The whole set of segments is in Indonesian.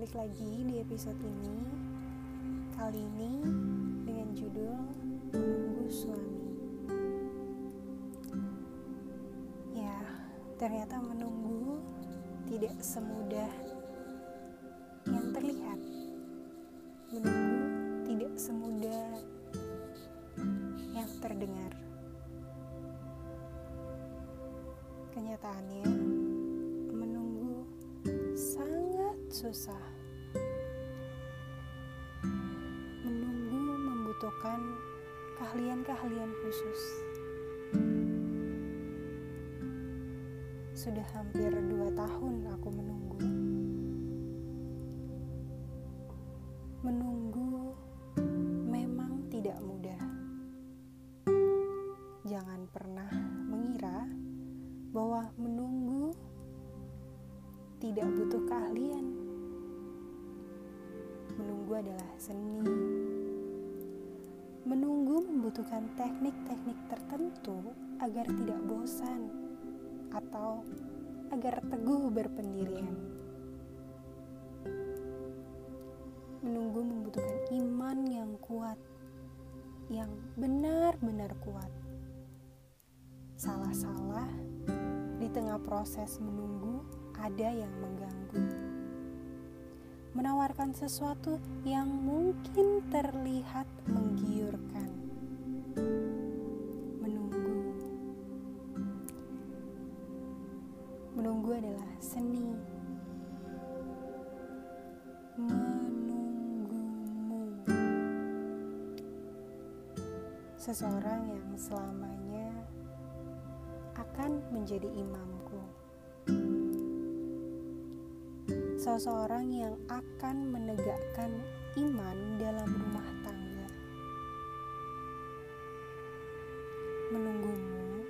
balik lagi di episode ini. Kali ini dengan judul Menunggu Suami. Ya, ternyata menunggu tidak semudah yang terlihat. Menunggu tidak semudah yang terdengar. Kenyataannya, susah. Menunggu membutuhkan keahlian-keahlian khusus. Sudah hampir dua tahun aku menunggu. Menunggu memang tidak mudah. Jangan pernah mengira bahwa menunggu tidak butuh keahlian. Menunggu adalah seni. Menunggu membutuhkan teknik-teknik tertentu agar tidak bosan atau agar teguh berpendirian. Menunggu membutuhkan iman yang kuat, yang benar-benar kuat. Salah-salah di tengah proses menunggu ada yang mengganggu. Menawarkan sesuatu yang mungkin terlihat menggiurkan. Menunggu. Menunggu adalah seni. Menunggumu. Seseorang yang selamanya akan menjadi imamku. Seseorang yang akan menegakkan iman dalam rumah tangga. Menunggumu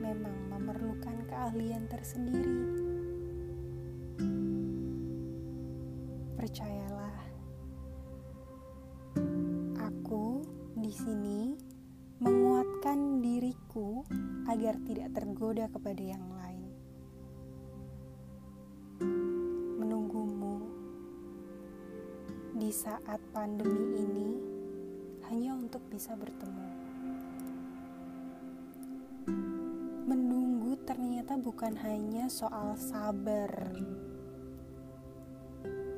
memang memerlukan keahlian tersendiri. Percayalah, aku di sini menguatkan diriku agar tidak tergoda kepada yang lain. Di saat pandemi ini hanya untuk bisa bertemu. Menunggu ternyata bukan hanya soal sabar.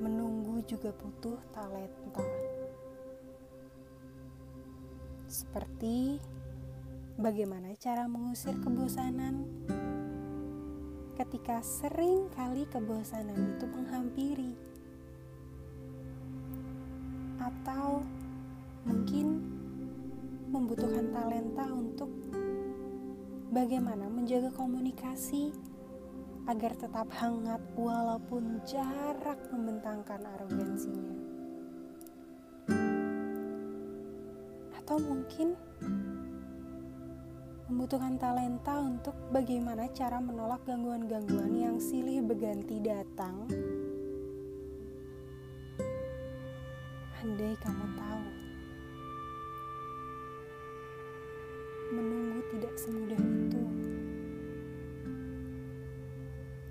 Menunggu juga butuh talenta. Seperti bagaimana cara mengusir kebosanan ketika sering kali kebosanan itu menghampiri atau mungkin membutuhkan talenta untuk bagaimana menjaga komunikasi agar tetap hangat walaupun jarak membentangkan arogansinya atau mungkin membutuhkan talenta untuk bagaimana cara menolak gangguan-gangguan yang silih berganti datang. Andai kamu tahu, menunggu tidak semudah itu.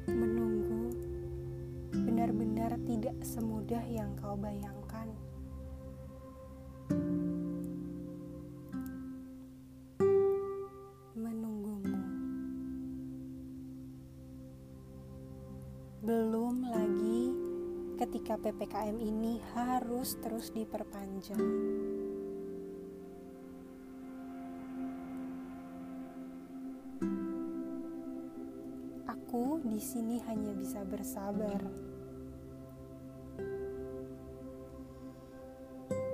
Menunggu benar-benar tidak semudah yang kau bayangkan. menunggumu. Belum lagi ketika PPKM ini harus terus diperpanjang. Aku di sini hanya bisa bersabar.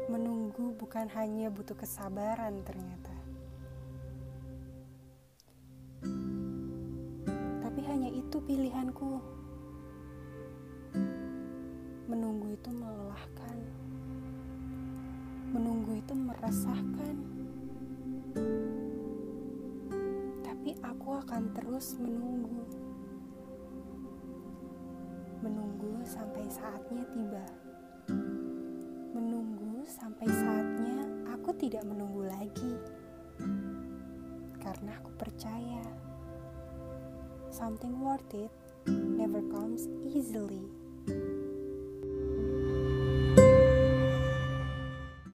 Menunggu bukan hanya butuh kesabaran ternyata. tapi hanya itu pilihanku. Menunggu itu melelahkan, menunggu itu meresahkan, tapi aku akan terus menunggu, menunggu sampai saatnya tiba, menunggu sampai saatnya aku tidak menunggu lagi, karena aku percaya something worth it never comes easily.